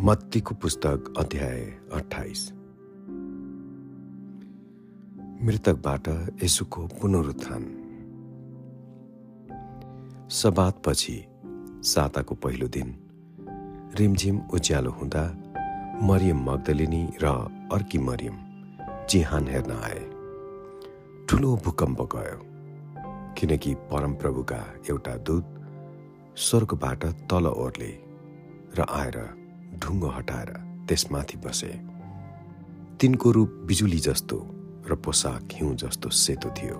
मत्तीको पुस्तक अध्याय अठाइस मृतकबाट यसुको पुनरुत्थान। सबातपछि साताको पहिलो दिन रिमझिम उज्यालो हुँदा मरियम मगदलिनी र अर्की मरियम चिहान हेर्न आए। ठुलो भूकम्प गयो किनकि परमप्रभुका एउटा दूत स्वर्गबाट तल ओर्ले र आएर ढुङ्गो हटाएर त्यसमाथि बसे। तिनको रूप बिजुली जस्तो र पोसाक हिउँ जस्तो सेतो थियो।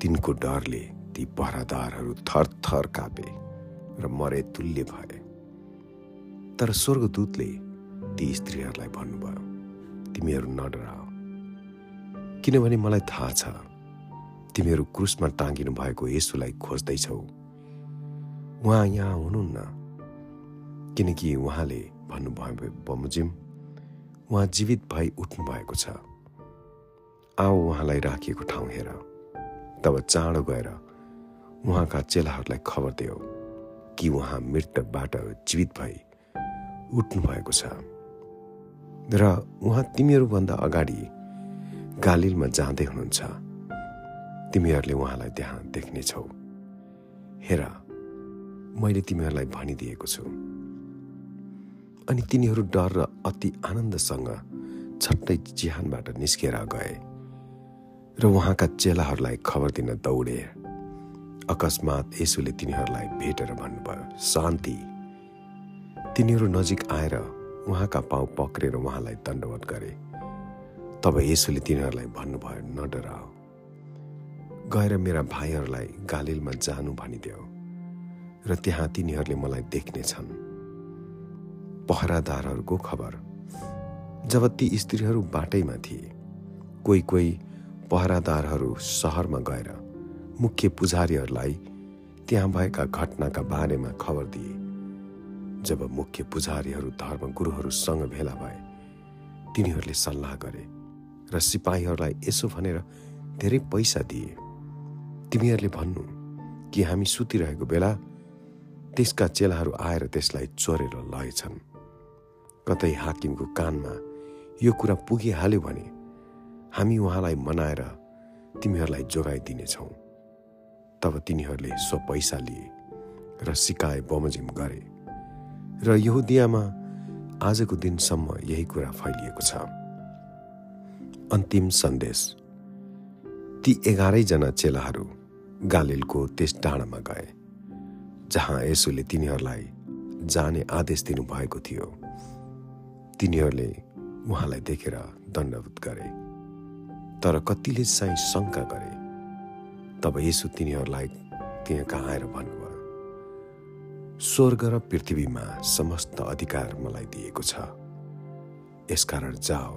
तिनको डरले ती पहरादारहरू थर कापे र मरे तुल्य भए। तर स्वर्गदूतले ती स्त्रीहरूलाई भन्नुभयो तिमीहरू नडराओ। किनभने मलाई थाहा छ तिमीहरू क्रुसमा टाँगिनु भएको यसुलाई खोज्दैछौ। उहाँ यहाँ हुनुहुन्न। किनकि उहाँले भन्नुभयो बमोजिम उहाँ जीवित भई उठ्नु भएको छ। आओ उहाँलाई राखिएको ठाउँ हेर। तब चाँडो गएर उहाँका चेलाहरूलाई खबर दियो कि उहाँ मृतकबाट जीवित भई उठ्नु भएको छ। र उहाँ तिमीहरूभन्दा अगाडि गालिलमा जाँदै हुनुहुन्छ। तिमीहरूले उहाँलाई त्यहाँ देख्नेछौ। हेर मैले तिमीहरूलाई भनिदिएको छु। अनि तिनीहरू डर र अति आनन्दसँग छट्टै चिहानबाट निस्केर गए र उहाँका चेलाहरूलाई खबर दिन दौडे। अकस्मात यसुले तिनीहरूलाई भेटेर भन्नुभयो शान्ति। तिनीहरू नजिक आएर उहाँका पाउ पक्रेर उहाँलाई दण्डवत गरे। तब यसुले तिनीहरूलाई भन्नुभयो न डराओ। गएर मेरा भाइहरूलाई गालिलमा जानु भनिदेऊ र त्यहाँ तिनीहरूले मलाई देख्नेछन्। पहरादारहरूको खबर। जब ती स्त्रीहरू बाटैमा थिए कोही कोही पहरादारहरू सहरमा गएर मुख्य पुजारीहरूलाई त्यहाँ भएका घटनाका बारेमा खबर दिए। जब मुख्य पुजारीहरू धर्मगुरुहरूसँग भेला भए तिनीहरूले सल्लाह गरे र सिपाहीहरूलाई यसो भनेर धेरै पैसा दिए। तिमीहरूले भन्नु कि हामी सुतिरहेको बेला त्यसका चेलाहरू आएर त्यसलाई चोरेर लगेछन् कतै हाकिमको कानमा यो कुरा पुगिहाल्यो भने हामी उहाँलाई मनाएर तिमीहरूलाई जोगाइदिनेछौँ। तब तिनीहरूले सो पैसा लिए र सिकाए बमोजिम गरे। र यहुदियामा आजको दिनसम्म यही कुरा फैलिएको छ। अन्तिम सन्देश। ती एघारैजना चेलाहरू गालिलको त्यस डाँडामा गए जहाँ यसुले तिनीहरूलाई जाने आदेश दिनुभएको थियो। तिनीहरूले उहाँलाई देखेर दण्डवत गरे तर कतिले चाहिँ शङ्का गरे तब यसो तिनीहरूलाई त्यहाँ कहाँ आएर भन्नुभयो? स्वर्ग र पृथ्वीमा समस्त अधिकार मलाई दिएको छ। यसकारण जाओ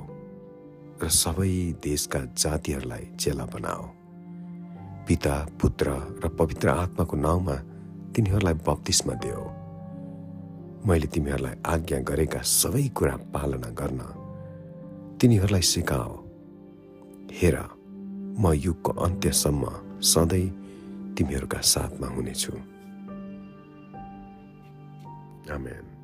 र सबै देशका जातिहरूलाई चेला बनाओ। पिता पुत्र र पवित्र आत्माको नाउँमा तिनीहरूलाई बत्तिसमा देऊ मैले तिमीहरूलाई आज्ञा गरेका सबै कुरा पालना गर्न तिनीहरूलाई सिकाओ। हेर म युगको अन्त्यसम्म सधैँ तिमीहरूका साथमा हुनेछु। आमेन।